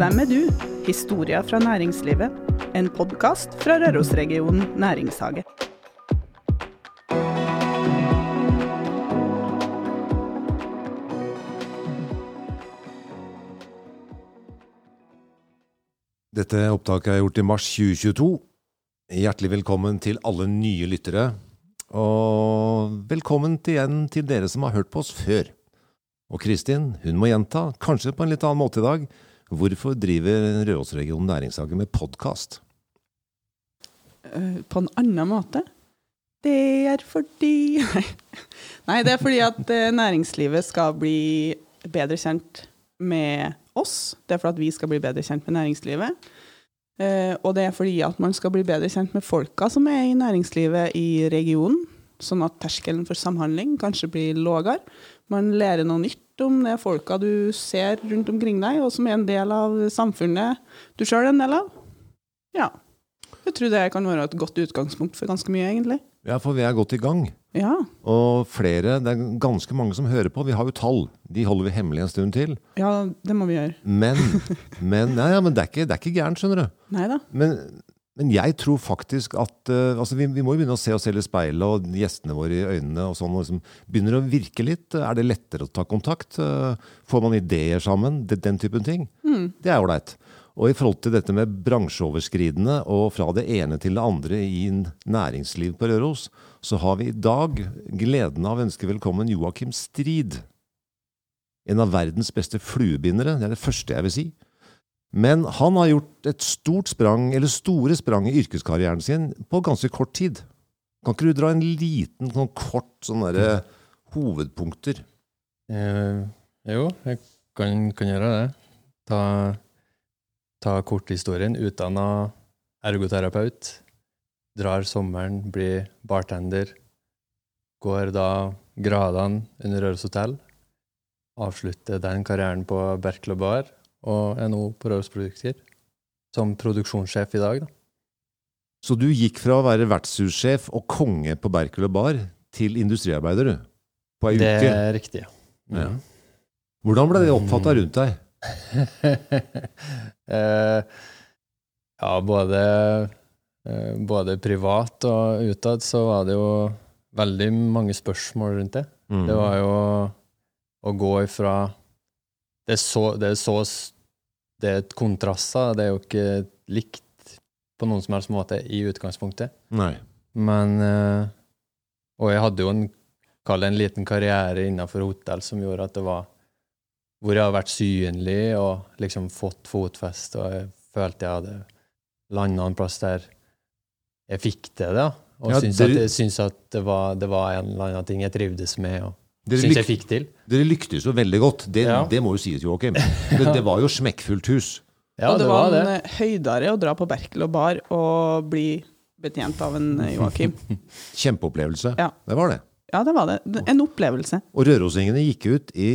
Hvem er du? Historier fra næringslivet. En podkast fra Rørosregionen næringshage. Dette opptaket er gjort i mars 2022. Hjertelig velkommen til alle nye lyttere. Og velkommen igjen til dere som har hørt på oss før. Og Kristin, hun må gjenta, kanskje på en litt annen måte i dag, hvorfor driver Røros-regionen næringshage med podkast? Eh, På en annen måte. Det er fordi Nei. Det er fordi at eh, næringslivet skal bli bedre kjent med oss. Det er for at vi skal bli bedre kjent med næringslivet. Eh, Og det er fordi at man skal bli bedre kjent med folka som er i næringslivet i regionen. Sånn at terskelen for samhandling kanskje blir lavere. Man lærer noe nytt om det folka du ser rundt omkring deg, og som er en del av samfunnet du sjøl er en del av. Ja. Jeg tror det kan være et godt utgangspunkt for ganske mye, egentlig. Ja, for vi er godt i gang. Ja. Og flere, det er ganske mange som hører på. Vi har jo tall. De holder vi hemmelig en stund til. ja, det må vi gjøre. Men, men, nei, ja, men det, er ikke, det er ikke gærent, skjønner du. Nei da. Men, men jeg tror faktisk at eh, altså vi, vi må jo begynne å se oss selv i speilet og gjestene våre i øynene. og sånn, og liksom Begynner å virke litt. Er det lettere å ta kontakt? Eh, Får man ideer sammen? Det, den typen ting. Det er ålreit. Og i forhold til dette med bransjeoverskridende og fra det ene til det andre i næringsliv på Røros, så har vi i dag gleden av å ønske velkommen Joakim Strid. En av verdens beste fluebindere. Det er det første jeg vil si. Men han har gjort et stort sprang, eller store sprang i yrkeskarrieren sin på ganske kort tid. Kan ikke du dra en liten, sånn kort sånn derre hovedpunkter? Eh, jo, jeg kan, kan gjøre det. Ta, ta korthistorien. Utdanna ergoterapeut. Drar sommeren, blir bartender. Går da gradene under Røros hotell. Avslutter den karrieren på Berkel Bar, og er nå på Rørosprodukter Som produksjonssjef i dag, da. Så du gikk fra å være vertshussjef og konge på Berkel og Bar til industriarbeider, du? På ei Det er riktig, ja. Ja. Hvordan ble det oppfatta rundt deg? eh, ja, både, eh, både privat og utad så var det jo veldig mange spørsmål rundt det. Mm. Det var jo å gå ifra Det er så, det er så Det er kontraster. Det er jo ikke likt på noen som helst måte i utgangspunktet. Nei. Men eh, Og jeg hadde jo en, kall en liten karriere innenfor hotell som gjorde at det var Hvor jeg har vært synlig og liksom fått fotfeste, og jeg følte jeg hadde landa en plass der jeg fikk til det. da. Og Ja, syntes, at, at det var, det var en eller annen ting jeg trivdes med, og Dere, syntes jeg fikk til. dere lyktes jo veldig godt. Det, Ja. det må jo sies, Joakim. Det, det var jo smekkfullt hus. Ja, og det, det var, var det. en eh, høydare å dra på Berkel og bar og bli betjent av en eh, Joakim. Kjempeopplevelse. Ja. Det var det. Ja, det var det. En opplevelse. Og rørosingene gikk ut i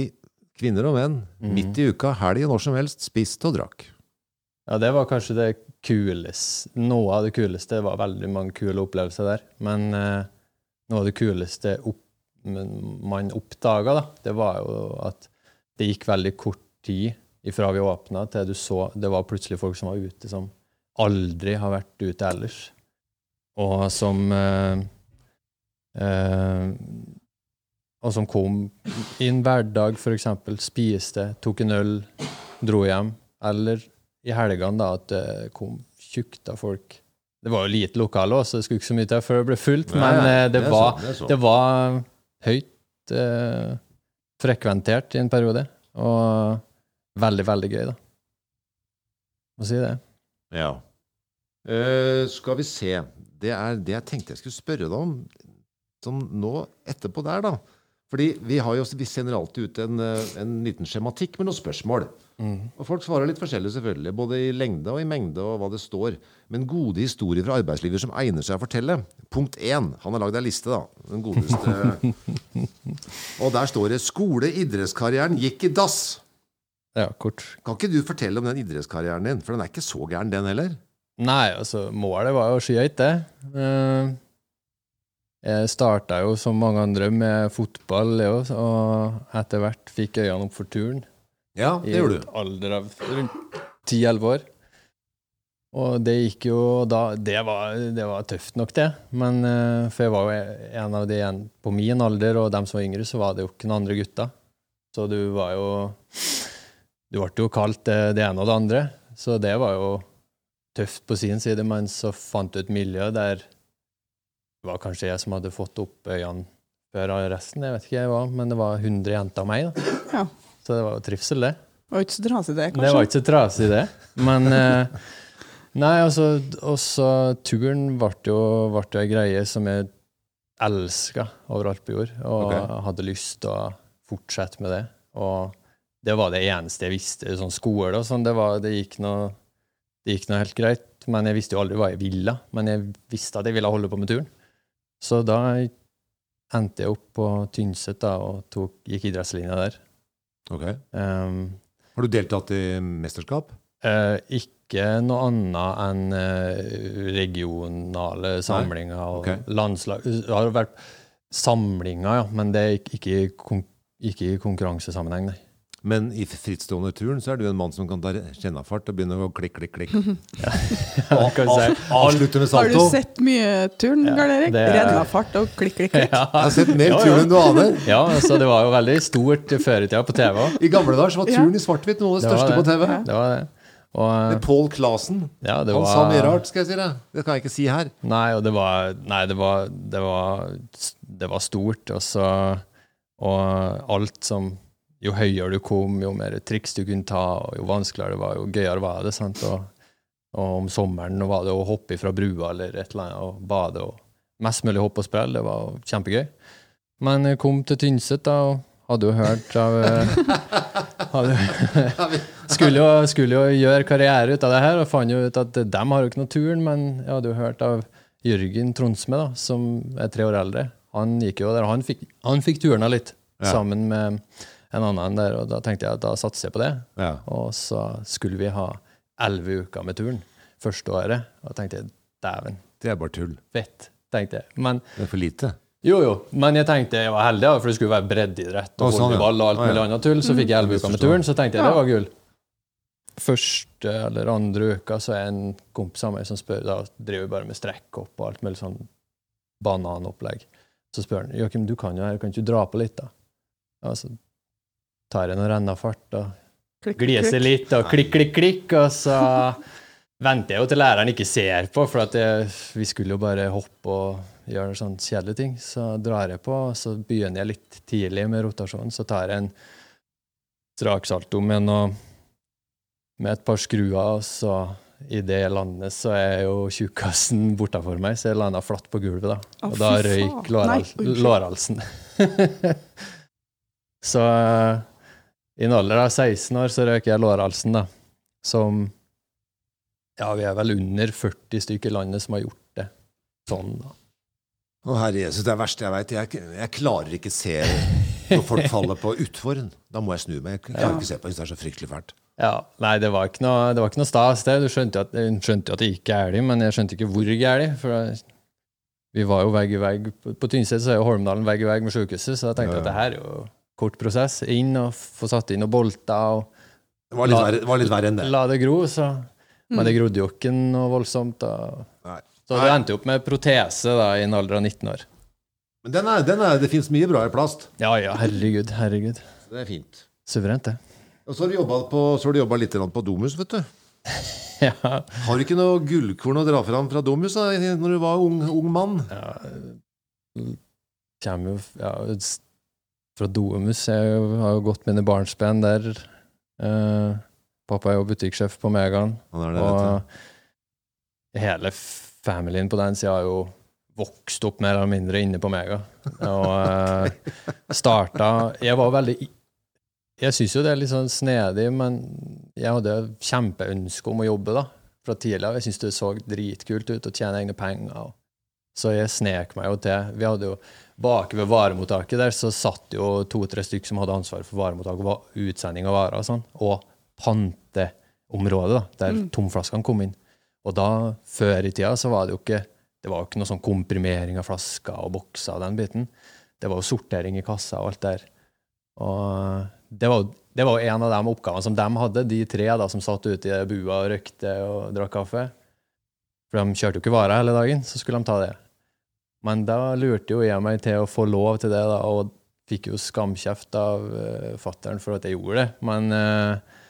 kvinner og menn Mhm. midt i uka, helg når som helst, spiste og drakk. Ja, det var kanskje det kuleste Noe av det kuleste. Det var veldig mange kule opplevelser der. Men eh, noe av det kuleste opp, man oppdaga, da, det var jo at det gikk veldig kort tid ifra vi åpna, til du så Det var plutselig folk som var ute, som aldri har vært ute ellers. Og som eh, eh, Og som kom i en hverdag, f.eks. Spiste, tok en øl, dro hjem. Eller i helgene da, at det kom tjukt av folk. Det var jo lite lokale også, det skulle ikke så mye til før det ble fullt, Nei, men det, det, er var, sånn, det er sånn. det var høyt eh, frekventert i en periode. Og veldig, veldig gøy, da. Må si det. Ja. Uh, skal vi se Det er det jeg tenkte jeg skulle spørre deg om sånn nå etterpå der, da. Fordi vi, har jo, vi sender alltid ut en, eh, en liten skjematikk med noen spørsmål. Og folk svarer litt forskjellig, selvfølgelig. Både i lengde og i mengde og hva det står. Men gode historier fra arbeidslivet som egner seg å fortelle. Punkt 1. Han har lagd ei liste, da. Den godeste. og der står det 'Skole, idrettskarrieren gikk i dass'. Ja, kort. Kan ikke du fortelle om den idrettskarrieren din? For den er ikke så gæren, den heller. Nei, altså, målet var jo skyhøyt, det. Eh, Jeg starta jo som mange andre med fotball, jeg og etter hvert fikk øynene opp for turn. Ja, det gjorde et du. alder av rundt ti-elleve år. Og det gikk jo da Det var, det var tøft nok, det. Men eh, For jeg var jo en av de en, på min alder, og dem som var yngre, så var det jo ikke noen andre gutter. Så du var jo Du ble jo kalt det, det ene og det andre. Så det var jo tøft på sin side, men så fant du et miljø der det var kanskje jeg som hadde fått opp øynene før resten, jeg vet ikke hva, men det var 100 jenter av meg. da. Ja. Så det var jo trivsel, det. Det var ikke så trasig, det, kanskje? Det var ikke så trasig, det. Men eh, Nei, altså også turen ble jo, ble ei greie som jeg elska overalt på jord, og okay. hadde lyst til å fortsette med det. Og det var det eneste jeg visste. Sånn skole og sånn, det, var, det, gikk noe, det gikk noe helt greit. Men jeg visste jo aldri hva jeg ville. Men jeg visste at jeg ville holde på med turen. Så da endte jeg opp på Tynset da, og tok, gikk idrettslinja der. Ok. Um, Har du deltatt i mesterskap? Uh, ikke noe annet enn uh, regionale samlinger og okay. landslag. Det har vært samlinger, ja, men det er ikke, ikke, ikke i konkurransesammenheng, nei. Men i frittstående turen så er du en mann som kan ta kjennafart og begynne å klikke, klikke, klikke. Avslutte med Har du sett mye turn, Ja, Karl Erik? er- Rennafart og klikk, klikk, klikk. Jeg har sett mer Ja, turn enn du aner. Ja, så det var jo veldig stort før i tida på TV. I gamle dager så var turn turen i svart-hvitt noe av det Det største det. på TV. Det var det. Og Paul Clasen. ja, han Han sa mye rart, skal jeg si det. Det kan jeg ikke si her. Nei, og det var Nei, det var Det var, det var stort, og så Og alt som Jo høyere du kom, jo mer triks du kunne ta, og jo vanskeligere det var, jo gøyere var det. sant? Og, og om sommeren var det å hoppe fra brua eller et eller annet og bade og mest mulig hoppe og sprelle. Det var kjempegøy. Men jeg kom til Tynset, da, og hadde jo hørt av eh, hadde, skulle, jo, skulle jo gjøre karriere ut av det her, og fant jo ut at dem har jo ikke noe turn, men jeg hadde jo hørt av Jørgen Tronsme, da, som er tre år eldre. Han gikk jo der, og han fikk, han fikk turna litt, Ja. sammen med en annen der, og da tenkte jeg at da satser jeg på det. Ja. Og så skulle vi ha elleve uker med turn første året, og da tenkte jeg dæven, Det er bare tull. fett, tenkte jeg. Men Det er for lite. jo, jo, men jeg tenkte jeg var heldig, for det skulle være breddeidrett og sånn, volleyball og alt mulig annet tull. Så fikk jeg elleve uker med turen, så tenkte jeg det var gull. Første eller andre uka så er en kompis av meg som spør Da driver vi bare med strekkhopp og alt mulig sånn bananopplegg. Så spør han Joakim, du kan jo her, kan ikke du dra på litt, da? Altså, så tar jeg noen rennafart og gliser litt og klikk, klikk, klikk, og så venter jeg jo til læreren ikke ser på, for at jeg, vi skulle jo bare hoppe og gjøre sånne kjedelige ting. Så drar jeg på, og så begynner jeg litt tidlig med rotasjonen. Så tar jeg en straksalto med, noe, med et par skruer, og så idet jeg lander, så er jo tjukkasen bortafor meg, så jeg landa flatt på gulvet, da. Oh, Og da røyk lårhalsen. så i en alder av 16 år så røyker jeg lårhalsen, da. Som Ja, vi er vel under 40 stykker i landet som har gjort det sånn, da. Å herre Jesus, det er det verste jeg veit. Jeg, jeg klarer ikke se når folk faller på utfor. Da må jeg snu meg. Jeg klarer Ja. ikke se på. hvis det er så fryktelig fælt. Ja, Nei, det var ikke noe, det var ikke noe stas, det. Du skjønte jo at, skjønte at det gikk galt, men jeg skjønte ikke hvor galt. For vi var jo vegg i vegg. På, Tynset så er jo Holmdalen vegg i vegg med sykehuset, så jeg tenkte Ja, ja. at det her er jo kort prosess. Inn og få satt inn bolta og Det var litt, La- verre, var litt verre enn det. la det gro, så Men det grodde jo ikke noe voldsomt. Så det endte opp med protese da, i en alder av 19 år. Men den er, den er, det fins mye bra i plast. Ja ja, herregud, herregud. Det er fint. Suverent, det. Og så har du jobbet på, så har du jobbet litt på Domus, vet du. Ja. Har du ikke noe gullkorn å dra fram fra Domus da, når du var ung, ung mann? Kommer jo ja, fra Domus. Jeg har jo gått mine barnsben der. Uh, pappa er jo butikksjef på Megaen. Og hele familien på den sida har jo vokst opp mer eller mindre inne på Mega. Og uh, starta Jeg var veldig Jeg syns jo det er litt sånn snedig, men jeg hadde kjempeønske om å jobbe da, fra tidlig av. Jeg syntes det så dritkult ut å tjene egne penger. Og. Så jeg snek meg jo til. Vi hadde jo Bak ved varemottaket der så satt jo to-tre stykker som hadde ansvar for varemottak og utsending av varer og sånn, og panteområdet, da, der tomflaskene kom inn. Og da, før i tida, så var det jo ikke det var jo ikke noe sånn komprimering av flasker og bokser og den biten. Det var jo sortering i kassa og alt der. Og det var, det var en av de oppgavene som de hadde, de tre da, som satt ute i bua og røykte og drakk kaffe. For de kjørte jo ikke varer hele dagen, så skulle de ta det. Men da lurte jo jeg meg til å få lov til det, da, og fikk jo skamkjeft av uh, fattern for at jeg gjorde det. Men uh,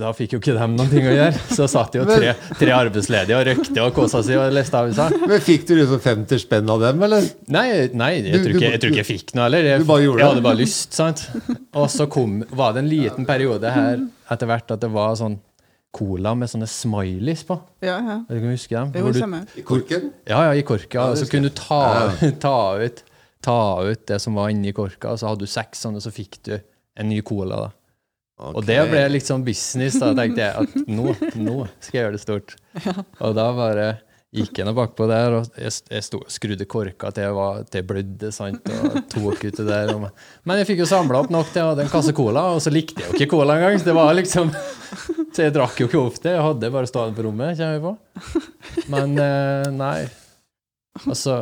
da fikk jo ikke dem noen ting å gjøre. Så satt jo tre, tre arbeidsledige og røykte og kosa seg og leste avisa. Men fikk du liksom 50 spenn av dem, eller? Nei, nei jeg, tror ikke, jeg, tror ikke, jeg fikk noe heller. Jeg, jeg hadde bare lyst. sant? Og så kom, var det en liten periode her etter hvert at det var sånn cola med sånne smileys på. Ja, ja. Vet du om du husker dem? Jo, du. I korken? ja, ja, i korka. Ja, så kunne du ta, ta, ut, ta ut det som var inni korka, og så hadde du seks sånne, og så fikk du en ny cola. da. Og det ble litt sånn business. Da tenkte jeg at nå, nå skal jeg gjøre det stort. Og da bare gikk jeg nå bakpå der, og jeg, jeg sto, skrudde korka til jeg, var, til jeg blødde, sant, og tok ut det der. Og, men jeg fikk jo samla opp nok til jeg hadde en kasse cola, og så likte jeg jo ikke cola engang. Så det var liksom Så jeg drakk jo ikke ofte. Jeg hadde bare stående på rommet, kommer jeg på. Men eh, nei. Og så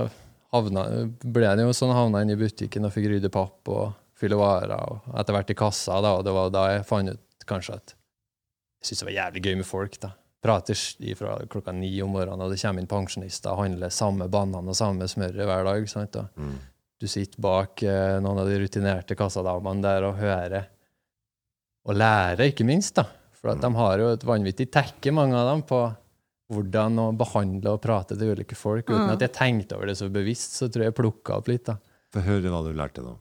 havna, ble det jo sånn havna inn i butikken og fikk rydde papp og fylle varer, og etter hvert i kassa, da, og det var da jeg fant ut kanskje at jeg syntes det var jævlig gøy med folk. da. Prater fra klokka ni om morgenen, og det kommer inn pensjonister og handler samme banan og samme smøret hver dag. sant? Og Mm. du sitter bak eh, noen av de rutinerte kassadamene der og hører og lærer, ikke minst. da. For at de har jo et vanvittig tekke, mange av dem, på hvordan å behandle og prate til ulike folk. Uten Mm. at jeg tenkte over det så bevisst, så tror jeg jeg plukka opp litt. da. Få høre hva du lærte nå.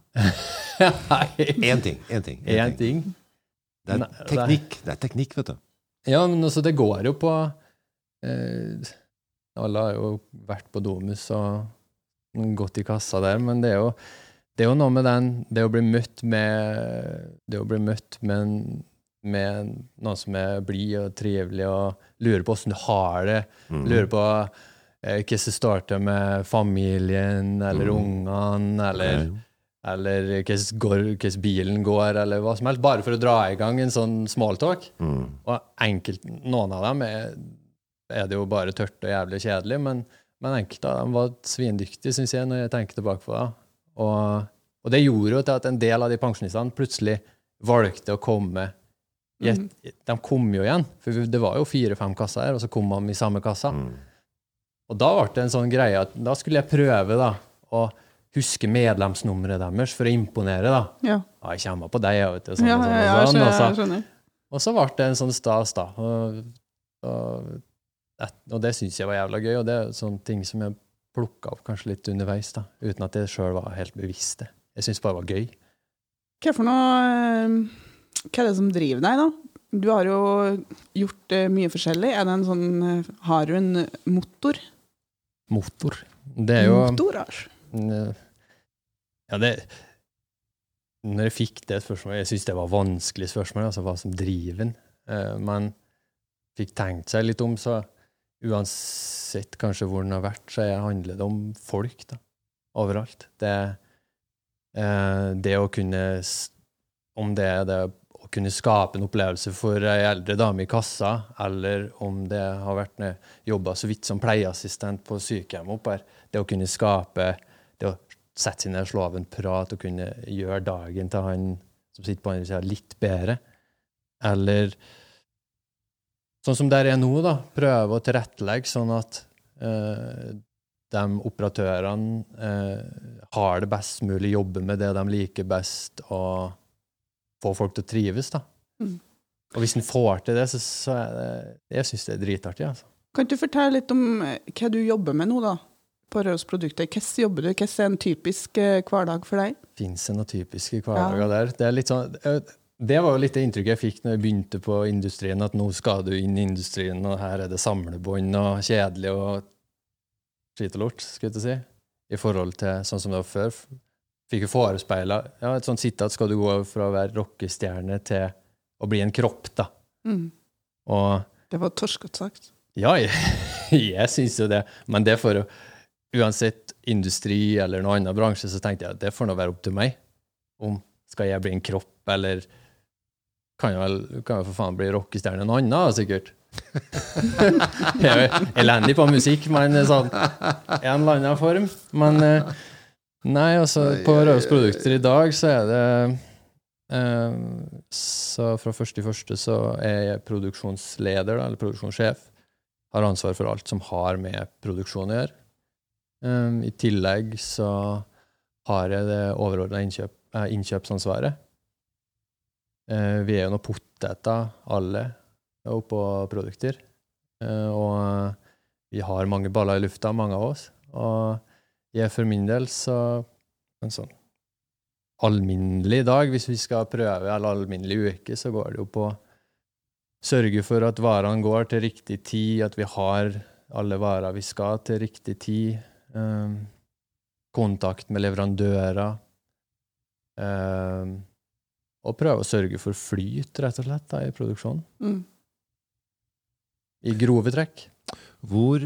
Én ting. Én ting. en ting. Det det er- teknikk, det er teknikk, vet du. Ja, men altså, det går jo på eh, Alle har jo vært på Domus og gått i kassa der, men det er jo, det er jo noe med den Det å bli møtt med Det å bli møtt med, en- med noen som er blid og trivelig, og lurer på åssen du har det, Mm. lurer på eh, som starter med familien eller Mm. ungene, eller Ok. eller hvordan bilen går, eller hva som helst. Bare for å dra i gang en sånn smalltalk. Mm. Og enkelt, noen av dem er, er det jo bare tørt og jævlig kjedelig, men, men enkelte av dem var svindyktige, syns jeg, når jeg tenker tilbake på det. Og, og det gjorde jo til at en del av de pensjonistene plutselig valgte å komme i et, De kom jo igjen, for det var jo fire-fem kasser her, og så kom de i samme kassa. Mm. Og da ble det en sånn greie at da skulle jeg prøve da, å huske medlemsnummeret deres for å imponere. da. Ja. Ah, jeg kommer på deg, jeg, vet du. Sånn, Ja, og ja, sånn, ja, og sånn, skjønner. og så- Jeg skjønner. og så ble det en sånn stas, da. Og, og, et- og det syns jeg var jævla gøy, og det er sånne ting som jeg plukka opp kanskje litt underveis, da, uten at jeg sjøl var helt bevisst det. Jeg syns bare det var gøy. Hva for noe eh, Hva er det som driver deg, da? Du har jo gjort eh, mye forskjellig. Er det en sånn eh, Har du en motor? Motor. Det er jo Motorasj. Mm, Ja, det Når jeg fikk det spørsmålet Jeg syns det var vanskelig spørsmål, altså hva som driver. Eh, Men fikk tenkt seg litt om, så uansett kanskje hvor den har vært, så handler det om folk, da. Overalt. Det, eh, det å kunne Om det er det kunne skape en opplevelse for ei eldre dame i kassa, eller om det har vært jobba så vidt som pleieassistent på sykehjemmet oppe her, det å kunne skape det å sette seg ned og slå av en prat og kunne gjøre dagen til han som sitter på andre sida, litt bedre. Eller sånn som der er nå, da, prøve å tilrettelegge sånn at eh, de operatørene eh, har det best mulig, jobber med det de liker best, og få folk til å trives. da. Mm. Og hvis en får til det, så, så er det Jeg syns det er dritartig. altså. Kan du fortelle litt om eh, hva du jobber med nå, da? På Røros Produkter. Hvordan jobber du? Hvordan er en typisk eh, hverdag for deg? Fins det noen typiske hverdager der? Det sånn eh, det var jo litt det inntrykket jeg fikk når jeg begynte på industrien, at nå skal du inn i industrien, og her er det samlebånd og kjedelig og skit og lort, skulle jeg til å si, i forhold til sånn som det var før. Fikk jo forespeila ja, et sånt sitat skal du gå fra å være rockestjerne til å bli en kropp, da. Mm. Og Det var torskete sagt. ja, jeg, jeg syns jo det, men det for Uansett industri eller noen annen bransje, så tenkte jeg at det får nå være opp til meg. Om skal jeg bli en kropp, eller kan jeg vel kan jeg for faen bli rockestjerne noe annet, sikkert. jeg er jo elendig på musikk, men sånn en eller annen form. Men eh, nei, altså, på Røros Produkter i dag så er det Eh, så fra første i første så er jeg produksjonsleder, da, eller produksjonssjef. Har ansvar for alt som har med produksjon å gjøre. Eh, I tillegg så har jeg det overordna innkjøp, eh, innkjøpsansvaret. Eh, vi er jo noen poteter, alle, oppå produkter. Eh, og vi har mange baller i lufta, mange av oss. Og jeg for min del så En sånn alminnelig dag, hvis vi skal prøve, eller alminnelig uke, så går det jo på sørge for at varene går til riktig tid, at vi har alle varer vi skal til riktig tid. Um, kontakt med leverandører. Um, og prøve å sørge for flyt, rett og slett, da, i produksjonen. Mm. I grove trekk. Hvor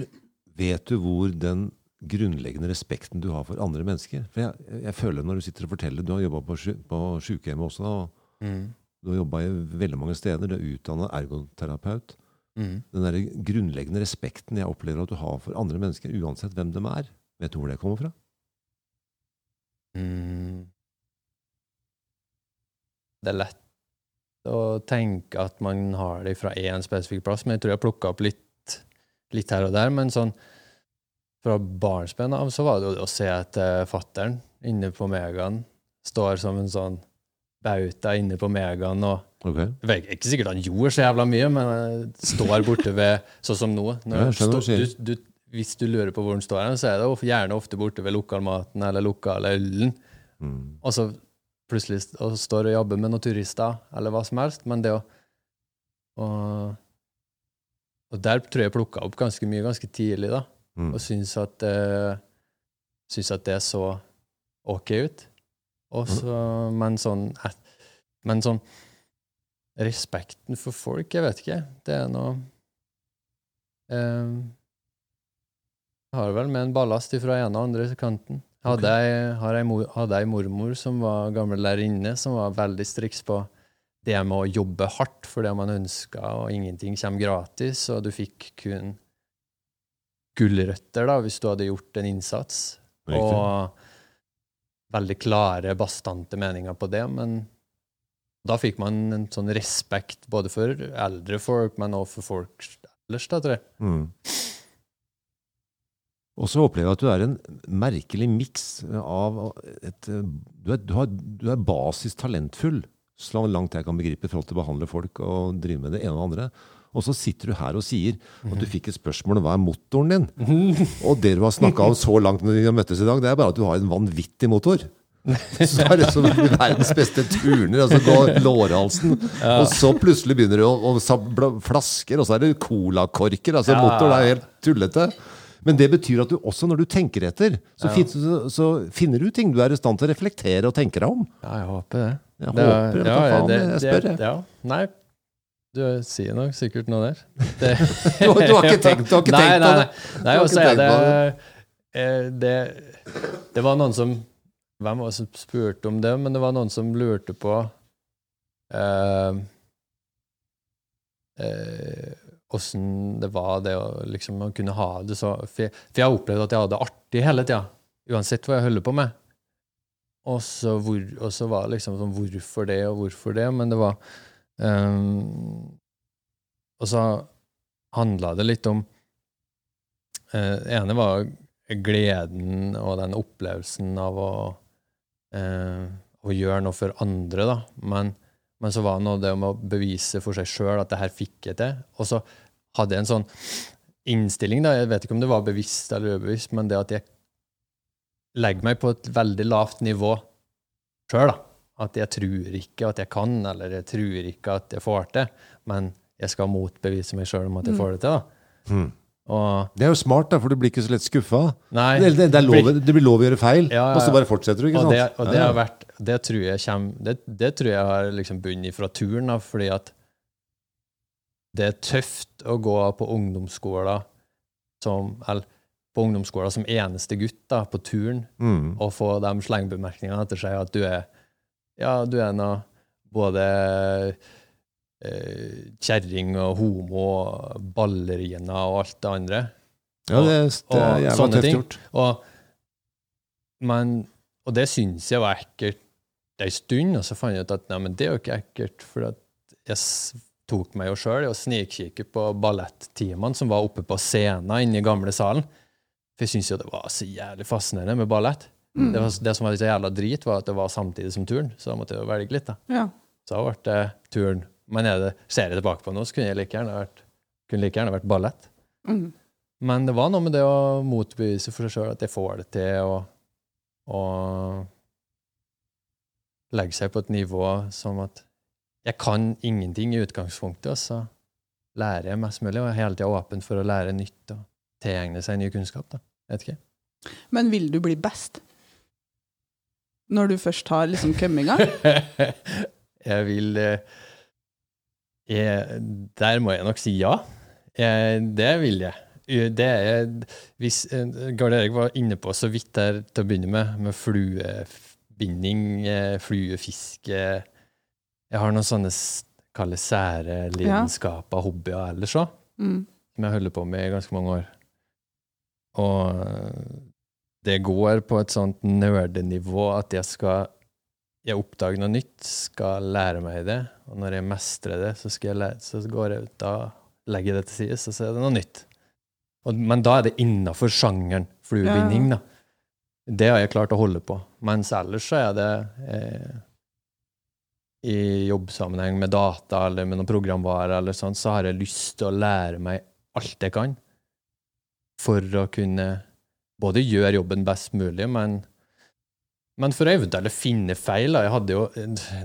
vet du hvor den grunnleggende respekten du har for andre mennesker? For jeg, jeg føler når du sitter og forteller Du har jobba på, på sjukehjemmet også. da, og Mm. Du har jobba i veldig mange steder. Du er utdanna ergoterapeut. Mm. Den der grunnleggende respekten jeg opplever at du har for andre mennesker, uansett hvem de er. Vet du hvor det kommer fra? Mm. Det er lett å tenke at man har det fra én spesifikk plass, men jeg tror jeg plukka opp litt, litt her og der. Men sånn fra barnsben av så var det jo det å se at uh, fattern inne på Megaen står som en sånn bauta inne på Megaen og Okay. jeg vet ikke sikkert han gjorde så jævla mye, men han står borte ved sånn som nå. Ja, hva du du, du, hvis du lurer på hvor han står, så er det gjerne ofte borte ved lokalmaten eller lokale ølen. Mm. Og så plutselig og står og jobber med noen turister, eller hva som helst. Men det å Og, og der tror jeg jeg plukka opp ganske mye ganske tidlig, da. Mm. Og syns at, uh, syns at det så OK ut. Også, mm. men sånn et- Men sånn Respekten for folk, jeg vet ikke. Det er noe um, har vel med en ballast fra ene og andre kanten. Hadde hadde jeg mormor som var gammel lærerinne, som var veldig striks på det med å jobbe hardt for det man ønska, og ingenting kommer gratis, og du fikk kun gulrøtter da, hvis du hadde gjort en innsats. Riktig. Og veldig klare, bastante meninger på det, men da fikk man en sånn respekt både for eldre folk, men også for folk ellers, da, tror jeg. Mm. Og så opplever jeg at du er en merkelig miks av et Du er, du har, du er basis talentfull, så langt jeg kan begripe, i forhold til å behandle folk og drive med det ene og det andre. Og så sitter du her og sier at du fikk et spørsmål om hva er motoren din. Og det du har snakka om så langt når vi har møttes i dag, det er bare at du har en vanvittig motor. Så er det som verdens beste turner. altså gå lårhalsen. Og så plutselig begynner du å, å flasker, og så er det colakorker. altså Ja. Motoren er helt tullete. Men det betyr at du også, når du tenker etter, så, fin, så, så finner du ting du er i stand til å reflektere og tenke deg om. Ja, jeg håper det. Jeg Det er- håper det. ja, faen, det- jeg det- spør, jeg. Ja. Nei, du sier nok sikkert noe der. Det, Du, har- du har ikke tenkt, du har ikke nei, tenkt nei, på det? Nei, og så er det, eh, det Det var noen som Hvem var det som spurte om det? Men det var noen som lurte på eh, eh, Åssen det var det å liksom å kunne ha det så For jeg, for jeg har at jeg hadde det artig hele tida, uansett hva jeg holder på med. Og så, hvor, og så var det liksom sånn hvorfor det, og hvorfor det, men det var ehm, Og så handla det litt om Det ene var gleden og den opplevelsen av å, uh, å gjøre noe for andre, da. Men, men så var det noe det om å bevise for seg sjøl at det her fikk jeg til. Og så hadde jeg en sånn innstilling, da. Jeg vet ikke om det var bevisst eller ubevisst, men det at jeg legger meg på et veldig lavt nivå sjøl, da. At jeg tror ikke at jeg kan, eller jeg tror ikke at jeg får til, men jeg skal motbevise meg sjøl om at jeg får det til. da. Mm. Og Det er jo smart, da, for du blir ikke så lett skuffa. Nei, Det, det, det, lov, det blir lov å gjøre feil, Ja, ja, og så bare fortsetter du. ikke og sant? det, og det Ja, har ja. vært Det tror jeg kommer Det, det tror jeg har liksom bunnet fra turen, da, fordi at det er tøft å gå på ungdomsskolen som Eller på ungdomsskolen som eneste gutt da, på turen, Mm. og få de slengbemerkningene etter seg at du er Ja, du er nå både eh, kjerring og homo og ballerina og alt det andre. Ja, det, det er jævla sånne tøft ting. gjort. Og, men, og det syns jeg var ekkelt ei stund, og så fant jeg ut at nei, men det er jo ikke ekkelt. For jeg tok meg jo sjøl i å snikikke på ballettimene som var oppe på scenen inne i gamle salen. For jeg syntes jo det var så jævlig fascinerende med ballett. Det, var, det som var litt så jævla drit, var at det var samtidig som turn, så da måtte jeg jo velge litt. da. Ja. Så ble det turn. Men er det, ser jeg tilbake på nå, så kunne jeg like gjerne vært, kunne like gjerne vært ballett. Mm. Men det var noe med det å motbevise for seg sjøl at jeg får det til, og, og legge seg på et nivå som at jeg kan ingenting i utgangspunktet, og så lærer jeg mest mulig, og er hele tida åpen for å lære nytt og tilegne seg ny kunnskap. da. Vet ikke. Men vil du bli best? Når du først har liksom kommet i gang? jeg vil eh, jeg, Der må jeg nok si ja. Jeg, det vil jeg. Det er hvis, eh, Gard Erik var inne på så vidt der til å begynne med, med fluebinding, eh, fluefiske Jeg har noen sånne kalle sære lidenskaper, hobbyer ellers òg, Mm. som jeg holder på med i ganske mange år. Og eh, det går på et sånt nerdenivå at jeg skal jeg oppdager noe nytt, skal lære meg det, og når jeg mestrer det, så, jeg lære, så går jeg ut, da legger jeg det til side, så er det noe nytt. Og, men da er det innafor sjangeren fluebinding, da. Det har jeg klart å holde på. Mens ellers så er det eh, i jobbsammenheng med data eller med noen programvare eller sånn, så har jeg lyst til å lære meg alt jeg kan for å kunne både gjøre jobben best mulig, men men for å eventuelt finne feil jeg hadde jo,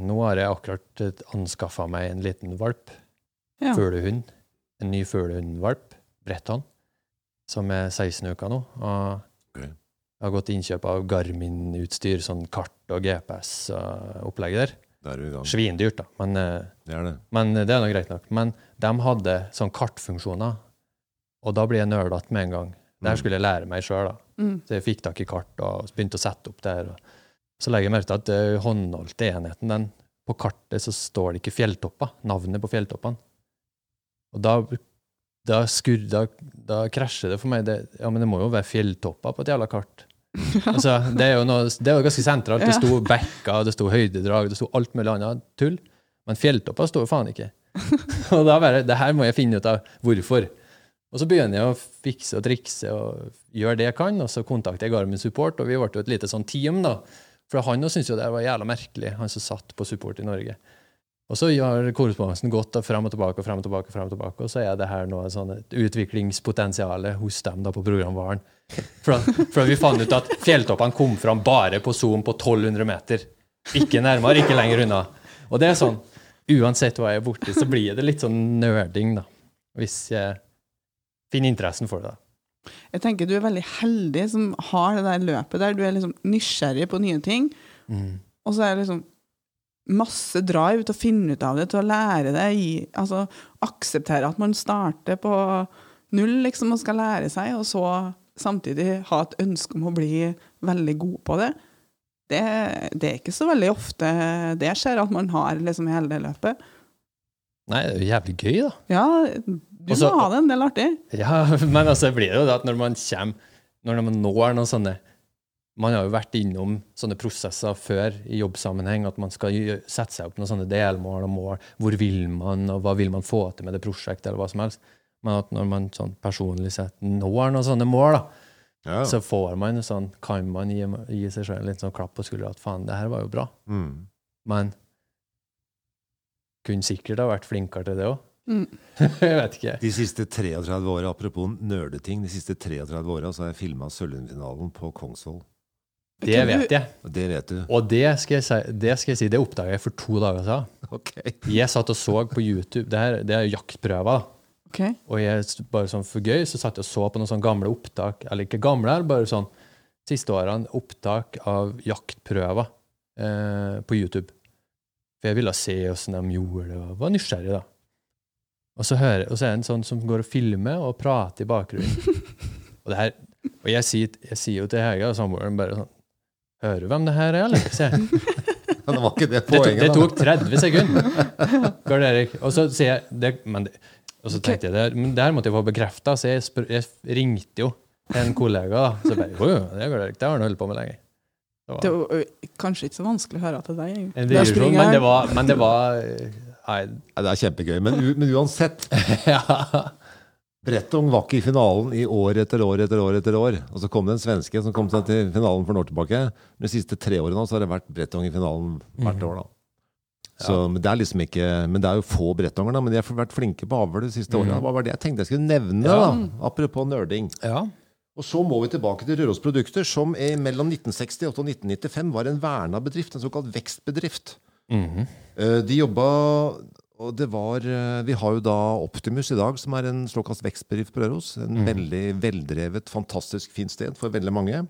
Nå har jeg akkurat anskaffa meg en liten valp. Ja. Fuglehund. En ny fuglehundvalp. Bretton. Som er 16 uker nå. Og okay. jeg har gått innkjøp av Garmin-utstyr, sånn kart og der. Er du i gang. Svindyrt, da. Men, eh, Det er det. men det er noe greit nok. Men de hadde sånn kartfunksjoner, og da blir jeg nølete med en gang. Det her skulle jeg lære meg sjøl, da. Mm. Så jeg fikk tak i kart og begynte å sette opp det her. Så legger jeg merke til at uh, håndholdte enheten, den, på kartet så står det ikke fjelltopper, navnet på fjelltoppene. Og da, da, skur, da, da krasjer det for meg. Det, ja, men det må jo være fjelltopper på et jævla kart. Altså, det er jo noe, det er jo ganske sentralt. Det sto bekker, det sto høydedrag, det sto alt mulig annet tull. Men fjelltopper står jo faen ikke. og da bare, det her må jeg finne ut av hvorfor. Og så begynner jeg å fikse og trikse og gjøre det jeg kan, og så kontakter jeg Garmin Support, og vi ble jo et lite sånn team, da. For han også syntes jo det var jævla merkelig, han som satt på support i Norge. Og så har korrespondansen gått da frem og tilbake og frem og tilbake, frem og tilbake, og så er det her noe sånn et utviklingspotensial hos dem da på programvaren. For, for vi fant ut at fjelltoppene kom fram bare på Zoom på 1200 meter. Ikke nærmere, ikke lenger unna. Og det er sånn, uansett hva jeg er borti, så blir det litt sånn nerding, da. Hvis jeg finner interessen for det. Jeg tenker du er veldig heldig som har det der løpet der. Du er liksom nysgjerrig på nye ting, og så er det liksom masse drive til å finne ut av det, til å lære det, I, altså akseptere at man starter på null liksom, og skal lære seg, og så samtidig ha et ønske om å bli veldig god på det. Det, det er ikke så veldig ofte det skjer, at man har liksom hele det løpet. Nei, det er jo jævlig gøy, da. Ja, du Også, må ha det en del artig. Ja, men altså blir det jo det at når man kommer Når man når noen sånne Man har jo vært innom sånne prosesser før i jobbsammenheng, at man skal sette seg opp noen sånne delmål og mål. Hvor vil man, og hva vil man få til med det prosjektet, eller hva som helst. Men at når man sånn personlig sett når noen sånne mål, da, Ja. så får man sånn, kan man gi, gi seg sjøl litt sånn klapp på skuldra at faen, det her var jo bra. Mm. Men kunne sikkert ha vært flinkere til det òg. Mm. jeg vet ikke. De siste 33 åra, apropos nerdeting, de siste 33 åra så har jeg filma Sølvfinalen på Kongsvoll. Det vet jeg. Og det vet du. Og det skal jeg si, det, skal jeg si, det oppdaga jeg for to dager siden. Okay. Jeg satt og så på YouTube. Det, her, det er jaktprøver. da. Ok. Og jeg, bare sånn for gøy så satt jeg og så på noen sånne gamle opptak, eller ikke gamle, bare sånn siste årene, opptak av jaktprøver eh, på YouTube. For jeg ville se åssen de gjorde det, og var nysgjerrig, da. Og så, hører, og så er det en sånn som går og filmer og prater i bakgrunnen. og, det her, og jeg sier, jeg sier jo til Hege og samboeren bare sånn Hører du hvem det her er, eller? sier jeg. Men det var ikke det Det, tok- det tok 30 sekunder. Karl Erik. Og så sier jeg det, men det, Og så tenkte jeg det, men det her måtte jeg få bekrefta, så jeg, jeg ringte jo til en kollega. da, Så bare, jo, det er Karl Erik, det har han holdt på med lenge. Det Det var var kanskje ikke så vanskelig å høre til deg. en digresjon, men det var, men det var Nei, det er kjempegøy. Men, men uansett, ja. Brettung var ikke i finalen i år etter år etter år. etter år. Og så kom det en svenske som kom seg til finalen for noen år tilbake. De siste tre årene så har det vært Brettung i finalen hvert år. da. Så, men, det er liksom ikke, men det er jo få brettonger, da. Men de har vært flinke på avl de siste årene. Hva var det jeg tenkte jeg skulle nevne? Ja. da, Apropos nerding. ja. Og så må vi tilbake til Røros Produkter, som i mellom 1968 og 1995 var en verna bedrift, en såkalt vekstbedrift. Eh, De jobba og det var, eh, Vi har jo da Optimus i dag, som er en såkalt vekstbedrift på Røros. En veldig veldrevet, fantastisk fint sted for veldig mange.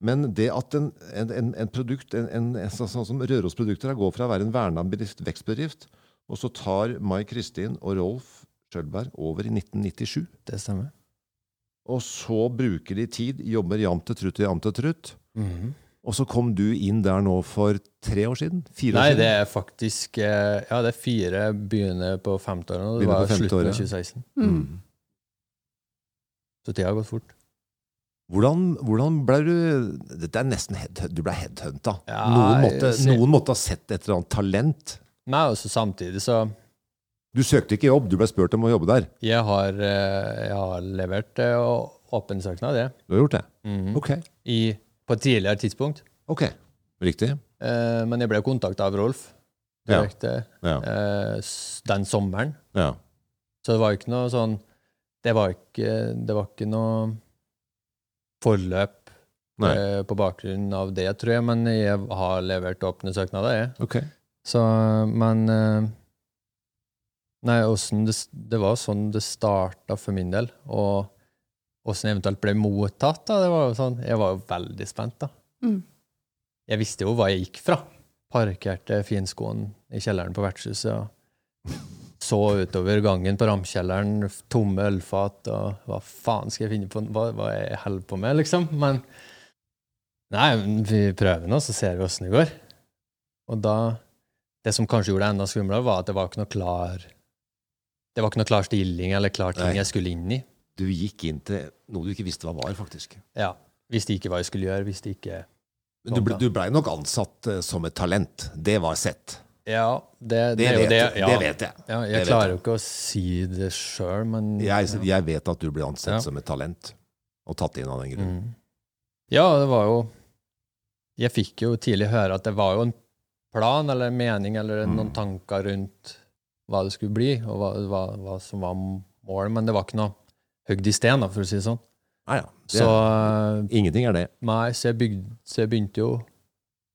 Men det at en, en, en, produkt, en, sånn sånn som Røros Produkter går fra å være en verna vekstbedrift, og så tar Mai Kristin og Rolf Sjølberg over i 1997. Det stemmer. Og så bruker de tid, jobber jevnt og trutt og jevnt og trutt. Mhm. Og så kom du inn der nå for tre år siden? Fire år Nei, siden? det er faktisk eh, Ja, det er fire begynner på femteårene, og det var slutten av 2016. Mm. Så tida har gått fort. Hvordan, hvordan ble du Dette er nesten head, Du ble headhunta. Ja, noen, måtte, ser- noen måtte ha sett et eller annet talent. Nei, også samtidig så Du søkte ikke jobb, du ble spurt om å jobbe der. Jeg har, eh, jeg har levert eh, åpen søknad, det. Du har gjort det? Mhm. Ok. I, på et tidligere tidspunkt. ok. Riktig. Eh, men jeg ble kontakta av Rolf direkte Ja. eh, den sommeren. ja. Så det var ikke noe sånn Det var ikke, det var ikke noe forløp eh, på bakgrunn av det, tror jeg, men jeg har levert åpne søknader, jeg. Ok. Så, men eh, Nei, det, det var sånn det starta for min del. Og åssen eventuelt ble mottatt, da, det var jo sånn Jeg var jo veldig spent, da. Mm. Jeg visste jo hva jeg gikk fra. Parkerte finskoen i kjelleren på vertshuset og så utover gangen på ramkjelleren, tomme ølfat, og hva faen skal jeg finne på, hva, hva jeg holder på med, liksom? Men nei, vi prøver nå, så ser vi åssen det går. Og da Det som kanskje gjorde det enda skumlere, var at det var ikke noe klar Det var ikke noe klar stilling eller klar ting Nei. jeg skulle inn i. Du gikk inn til noe du ikke visste hva var, faktisk. Ja. Visste ikke hva jeg skulle gjøre, visste ikke Men du, ble- nok ansatt eh, som et talent. Det var sett. Ja, det, det, Det, vet, det. Ja. vet jeg. Ja, jeg klarer jo ikke å si det sjøl, men Jeg, jeg vet at du ble ansett som et talent, og tatt inn av den grunn. Mm. Ja, det var jo Jeg fikk jo tidlig høre at det var jo en plan eller en mening eller Mm. noen tanker rundt hva det skulle bli, og hva, hva, hva som var målet, men det var ikke noe høgd i sten, da, for å si det sånn. Nei, ja. Det, Så, eh, ingenting er det. nei, så, jeg bygde, så jeg begynte jo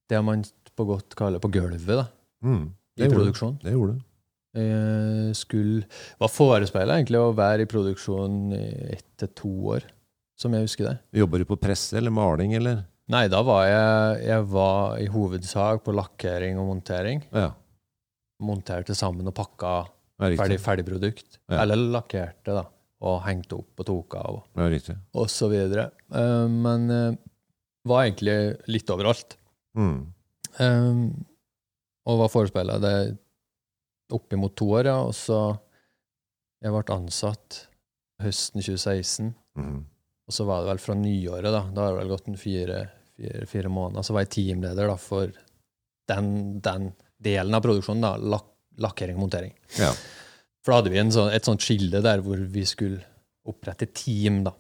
det man på godt kaller på gulvet, da, Mm. i produksjon. Det gjorde du. Jeg skulle, var forespeila egentlig å være i produksjon i ett til to år, som jeg husker det. Jobber du på presse eller maling, eller? Nei, da var jeg, jeg var i hovedsak på lakkering og montering. Ja, Monterte sammen og pakka ferdig, ferdig produkt. Ja. Eller lakkerte, da. Og hengte opp og tok av, og, Ja, og så videre. Uh, men uh, var egentlig litt overalt. Mm. Um, og var forespeila det oppimot to år, ja. Og så Jeg ble ansatt høsten 2016. Mm. Og så var det vel fra nyåret, da. Da har det vel gått en fire, fire, fire måneder. Så var jeg teamleder da, for den, den delen av produksjonen, da. Lak lakkering og montering. Ja. For da hadde vi en sånn, et sånt skille der hvor vi skulle opprette team, da.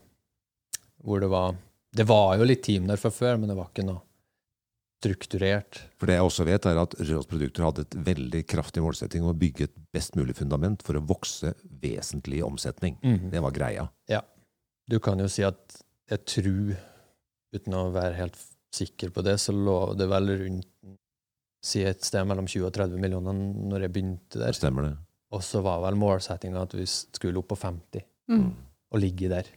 Hvor det var Det var jo litt team der fra før, men det var ikke noe strukturert. For det jeg også vet, er at Røros Produkter hadde et veldig kraftig målsetting om å bygge et best mulig fundament for å vokse vesentlig i omsetning. Mhm. Det var greia. Ja. Du kan jo si at jeg tror, uten å være helt sikker på det, så lå det vel rundt si et sted mellom 20 og 30 millioner når jeg begynte der. Det stemmer det. Og så var vel målsettinga at vi skulle opp på 50 Mm. og ligge der.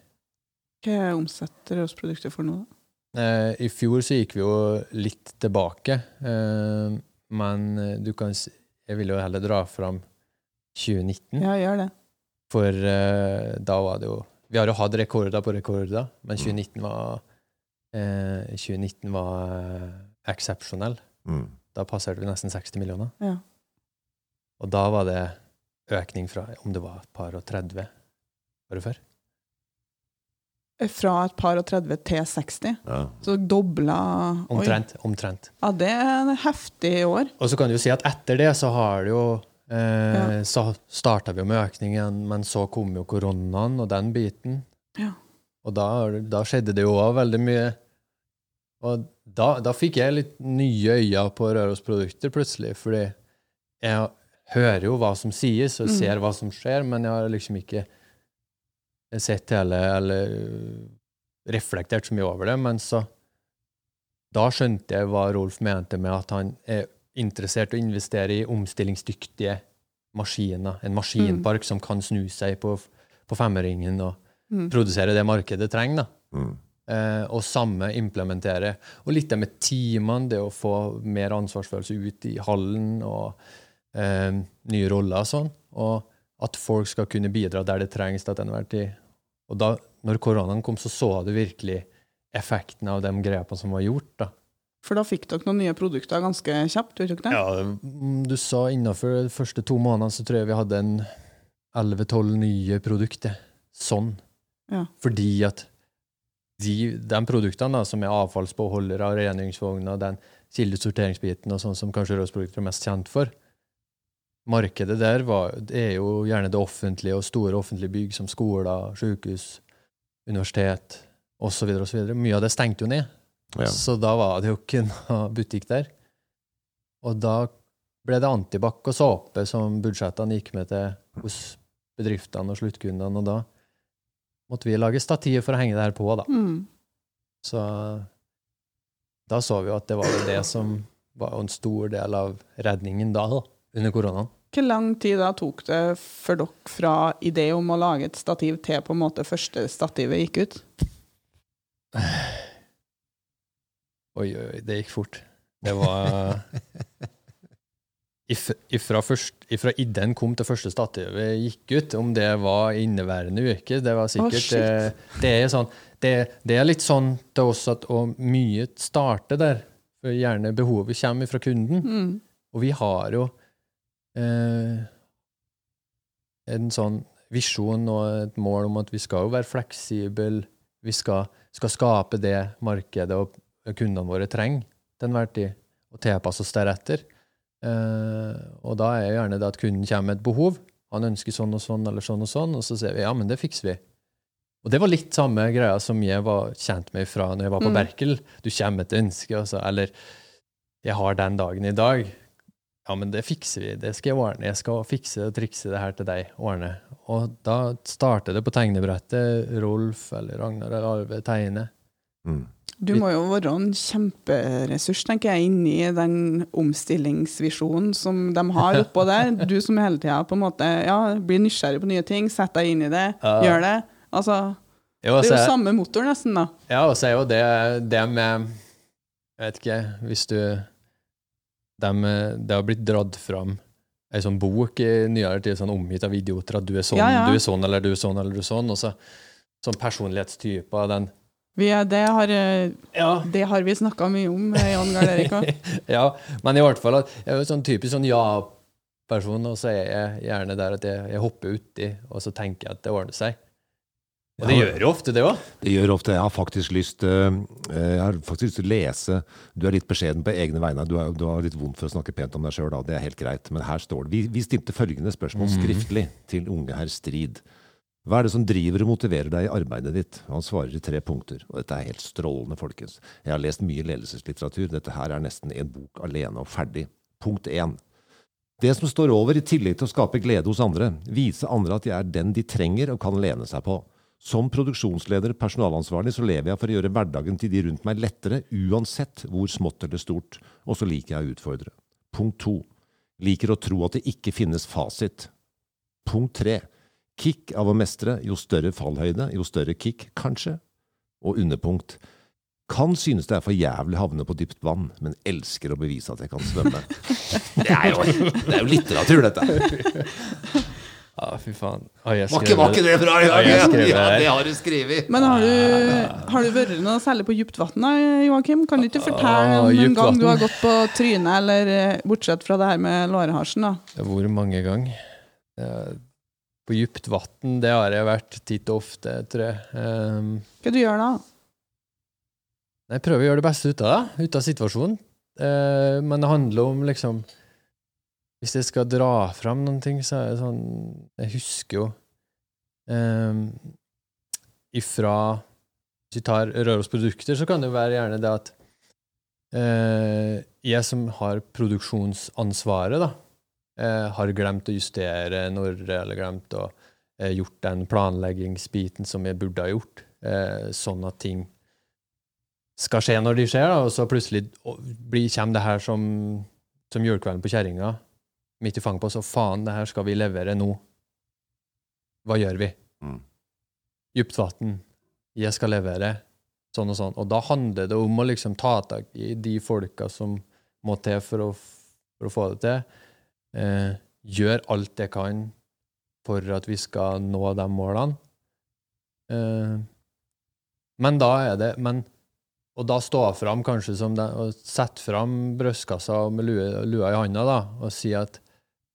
Hva omsetter oss Produkter for nå, da? Eh, I fjor så gikk vi jo litt tilbake, eh, men eh, du kan si Jeg vil jo heller dra fram 2019, Ja, gjør det. for da var det jo Vi har jo hatt rekorder på rekorder, men Mm. 2019 var eh, 2019 var eksepsjonell. Mm. Da passerte vi nesten 60 millioner. Ja. Og da var det økning fra om det var et par og 30 året før. fra et par og 30 til 60. Ja. Så dobla Oi. Omtrent. omtrent. Ja, det er en heftig år. Og så kan du jo si at etter det så har det jo eh, Ja. Så starta vi jo med økningen, men så kom jo koronaen og den biten. Ja. Og da, da skjedde det jo òg veldig mye. Og da, da fikk jeg litt nye øyne på Røros produkter plutselig, fordi jeg hører jo hva som sies, og Mm. ser hva som skjer, men jeg har liksom ikke sett hele eller reflektert så mye over det. Men så Da skjønte jeg hva Rolf mente med at han er interessert i å investere i omstillingsdyktige maskiner. En maskinpark som kan snu seg på, på femmeringen og Mm. produsere det markedet trenger. da. Mm. Eh, og samme implementere. Og litt det med teamene, det å få mer ansvarsfølelse ut i hallen, og eh, nye roller og sånn. Og at folk skal kunne bidra der det trengs til enhver tid. Og da når koronaen kom, så så du virkelig effekten av de grepene som var gjort. da. For da fikk dere noen nye produkter ganske kjapt, gjorde dere det? Ja, mm, du sa innenfor de første to månedene så tror jeg vi hadde en 11-12 nye produkter. Sånn. Ja. Fordi at de, de produktene da, som er avfallsbeholdere, rengjøringsvogner, den kildesorteringsbiten og sånn som kanskje Røros-produkter er mest kjent for, markedet der var, det er jo gjerne det offentlige og store offentlige bygg som skoler, sykehus, universitet osv. Mye av det stengte jo ned. Ja. Så da var det jo ikke noe butikk der. Og da ble det antibac og såpe som budsjettene gikk med til hos bedriftene og sluttkundene, og da måtte vi lage stativ for å henge det her på, da. Mm. Så da så vi jo at det var jo det som var en stor del av redningen da, da under koronaen. Hvor lang tid da tok det for dere fra idé om å lage et stativ til på en måte første stativet gikk ut? Oi, oi, det gikk fort. Det var if, ifra, først, ifra ideen kom til første stativet gikk ut, om det var inneværende uke, det var sikkert oh, det, det, er sånn, det, det er litt sånn til oss at og mye starter der. For gjerne behovet kommer fra kunden. Mm. Og vi har jo en sånn visjon og et mål om at vi skal jo være fleksible. Vi skal, skal skape det markedet og kundene våre trenger til enhver tid, og tilpasse oss deretter. Eh, og da er gjerne det at kunden kommer med et behov. Han ønsker sånn og sånn eller sånn og sånn, og så sier vi ja, men det fikser vi. Og det var litt samme greia som jeg var kjent med fra når jeg var på Mm. Berkel. Du kommer med et ønske, altså, eller jeg har den dagen i dag. Ja, men det fikser vi. Det skal jeg ordne. Jeg skal fikse og trikse det her til deg. Ordne. Og da starter det på tegnebrettet. Rolf eller Ragnar eller Arve tegner. Mm. Du må jo være en kjemperessurs, tenker jeg, inni den omstillingsvisjonen som de har oppå der. Du som hele tida på en måte ja, blir nysgjerrig på nye ting, sett deg inn i det, Ja. gjør det. Altså, Jo, det er jo jeg, samme motor, nesten, da. Ja, og så er jo det, det med Jeg vet ikke, hvis du dem, Det har blitt dratt fram ei sånn bok i nyere tid, sånn omgitt av idioter, at du er sånn, Ja, ja. du er sånn, eller du er sånn, eller du er sånn. Og så sånn personlighetstyper. Den Vi er, det, har, eh, Ja. det har vi snakka mye om, med Jan Gard Erik òg. ja, men i hvert fall jeg er sånn typisk sånn ja-person, og så er jeg gjerne der at jeg, jeg hopper uti, og så tenker jeg at det ordner seg. Og det gjør jo ofte det òg. Det gjør ofte. Jeg har faktisk lyst eh, Jeg har faktisk lyst til å lese Du er litt beskjeden på egne vegne. Du, er, du har litt vondt for å snakke pent om deg sjøl, det er helt greit. Men her står det Vi, vi stilte følgende spørsmål skriftlig til unge herr Strid. Hva er det som driver og motiverer deg i arbeidet ditt? Han svarer i tre punkter. Og dette er helt strålende, folkens. Jeg har lest mye ledelseslitteratur. Dette her er nesten en bok alene og ferdig. Punkt én. Det som står over, i tillegg til å skape glede hos andre, vise andre at de er den de trenger og kan lene seg på. Som produksjonsleder, personalansvarlig, så lever jeg for å gjøre hverdagen til de rundt meg lettere, uansett hvor smått eller stort, og så liker jeg å utfordre. Punkt to. Liker å tro at det ikke finnes fasit. Punkt tre. Kick av å mestre, jo større fallhøyde, jo større kick, kanskje. Og underpunkt. Kan synes det er for jævlig havne på dypt vann, men elsker å bevise at jeg kan svømme. Det er jo, det er jo litteratur, dette. Ja, fy faen. Har jeg ikke, var ikke det bra? Ja, jeg skrev det Ja, det har du skrevet. Men har du, har du vært noe særlig på dypt vann, Joakim? Kan du ikke fortelle Ah, om en gang du har gått på trynet, eller eh, bortsett fra det her med lårhalsen, da? Hvor mange ganger? På dypt vann, det har jeg vært titt og ofte, tror jeg. Um, Hva du gjør da? jeg prøver å gjøre det beste ut av det, ut av situasjonen. Uh, men det handler om liksom Hvis jeg skal dra fram noen ting, så er det sånn Jeg husker jo um, ifra Hvis vi tar Røros Produkter, så kan det jo være gjerne det at uh, jeg som har produksjonsansvaret, da, uh, har glemt å justere når eller glemt å uh, gjort den planleggingsbiten som jeg burde ha gjort, sånn at ting skal skje når de skjer, da, og så plutselig kommer det her som, som julekvelden på kjerringa, midt i fanget på oss, og faen, det her skal vi levere nå. Hva gjør vi? Mm. Dypt. Jeg skal levere. Sånn og sånn. Og da handler det om å liksom ta tak i de folka som må til for å, for å få det til. Eh, gjør alt jeg kan for at vi skal nå de målene. Eh, men da er det men, Og da stå fram kanskje som det, og sette fram brystkassa med lue, lua i handa da, og si at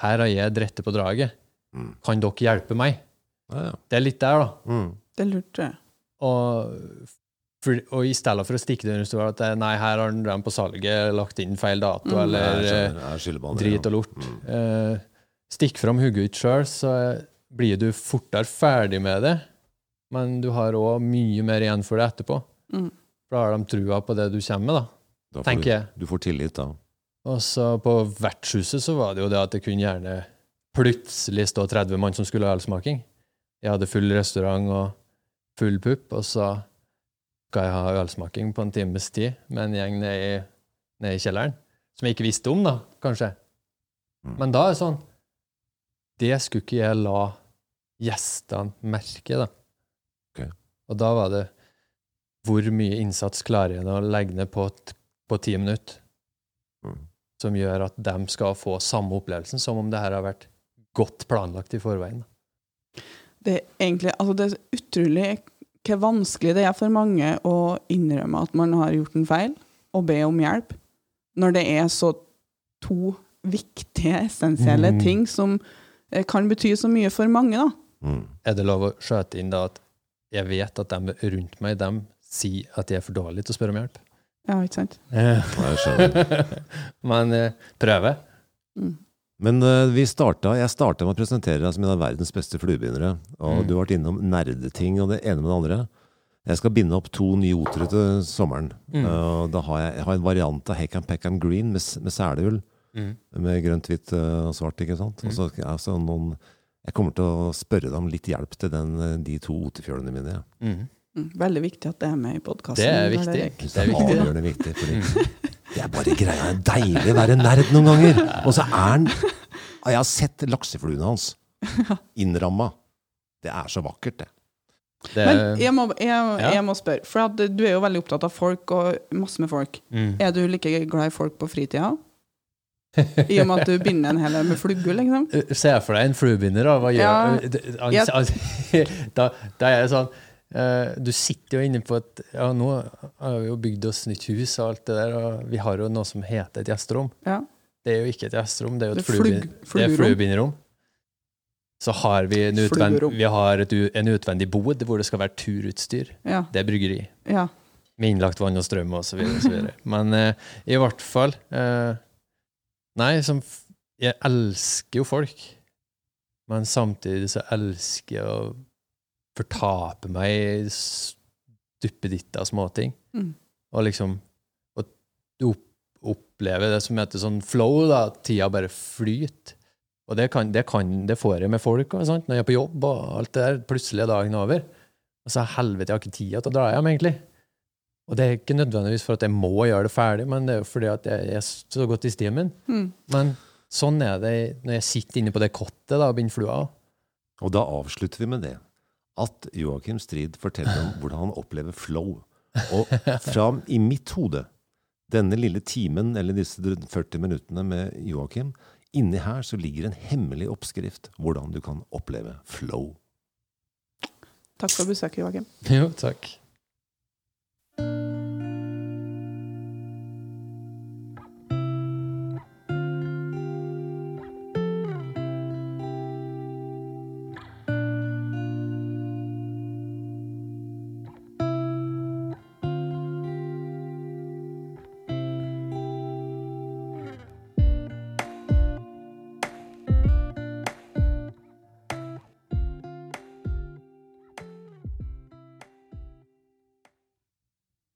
her har jeg drette på draget. Mm. Kan dere hjelpe meg? Ja, ja. Det er litt der, da. Mm. Det er lurt, tror jeg. Og, for, og i stedet for å stikke det under stolen at nei, her har de på salget lagt inn feil dato, Mm. eller Jeg eh, skjønner, jeg på andre, drit og lort. Mm. Eh, stikk fram hodet ditt sjøl, så blir du fortere ferdig med det. Men du har òg mye mer igjen for det etterpå. Mm. For da har de trua på det du kommer med, da, Da tenker du, jeg. du får tillit, da. Og så på vertshuset så var det jo det at det kunne gjerne plutselig stå 30 mann som skulle ha ølsmaking. Jeg hadde full restaurant og full pupp, og så skal jeg ha ølsmaking på en times tid med en gjeng nede i, ned i kjelleren. Som jeg ikke visste om, da, kanskje. Mm. Men da er det sånn Det skulle ikke jeg la gjestene merke, da. Okay. Og da var det Hvor mye innsats klarer jeg å legge ned på, på ti minutter? Som gjør at de skal få samme opplevelsen som om det her har vært godt planlagt i forveien. Det er egentlig altså det er utrolig hvor vanskelig det er for mange å innrømme at man har gjort en feil, og be om hjelp, når det er så to viktige, essensielle Mm. ting som eh, kan bety så mye for mange, da. Mm. Er det lov å skjøte inn da at jeg vet at de rundt meg de sier at jeg er for dårlig til å spørre om hjelp? Ja, ikke sant? Ja, jeg skjønner. Men eh, prøve. Mm. Men uh, vi starta, jeg starta med å presentere deg som en av verdens beste fluebindere. Og Mm. du har vært innom nerdeting og det ene med det andre. Jeg skal binde opp to nye otere til sommeren. Mm. Uh, da har jeg, jeg har en variant av Heckham Peckham Green med, med seleull. Mm. Med grønt, hvitt og og svart. ikke sant? Og så, altså, noen, jeg kommer til å spørre deg om litt hjelp til den, eh, de to otefjølene mine. Ja. Mm. Veldig viktig at det er med i podkasten. Det er viktig. Det er viktig, avgjørende viktig. Fordi det er bare greia. Det er deilig å være nerd noen ganger. Og så er han Jeg har sett laksefluene hans innramma. Det er så vakkert, det. Det, Men jeg må, jeg, Ja. jeg må spørre, for at du er jo veldig opptatt av folk, og masse med folk. mm. Er du like glad i folk på fritida? I og med at du binder en hel haug med flugger, liksom? Se for deg en fluebinder, da. Hva gjør Ja. da, da er jeg sånn Du sitter jo inne på et Ja, nå har vi jo bygd oss nytt hus og alt det der, og vi har jo noe som heter et gjesterom. Ja. Det er jo ikke et gjesterom, det er jo et er er fluebinderom. Så har vi, en, utvend, vi har et, en utvendig bod hvor det skal være turutstyr. Ja. Det er bryggeri. ja. Med innlagt vann og strøm og så videre. Og så videre. Men eh, i hvert fall eh, Nei, som Jeg elsker jo folk. Men samtidig så elsker jeg å fortape meg i duppeditta småting. Mm. Og liksom og opp, oppleve det som heter sånn flow, da. Tida bare flyter. Og det, kan, det, kan, det får jeg med folk og sånt, når jeg er på jobb og alt det der. Plutselig er dagen over. Og så helvete, jeg har ikke tid til å dra hjem, egentlig. Og det er ikke nødvendigvis for at jeg må gjøre det ferdig, men det er jo fordi at jeg er så godt i stimen. Mm. Men sånn er det når jeg sitter inne på det kottet da, og binder flua. Og da avslutter vi med det. At Joakim Strid forteller om hvordan han opplever flow. Og fra i mitt hode, denne lille timen eller disse 40 minuttene med Joakim, inni her så ligger en hemmelig oppskrift hvordan du kan oppleve flow. Takk for besøket, Joakim. Jo, takk.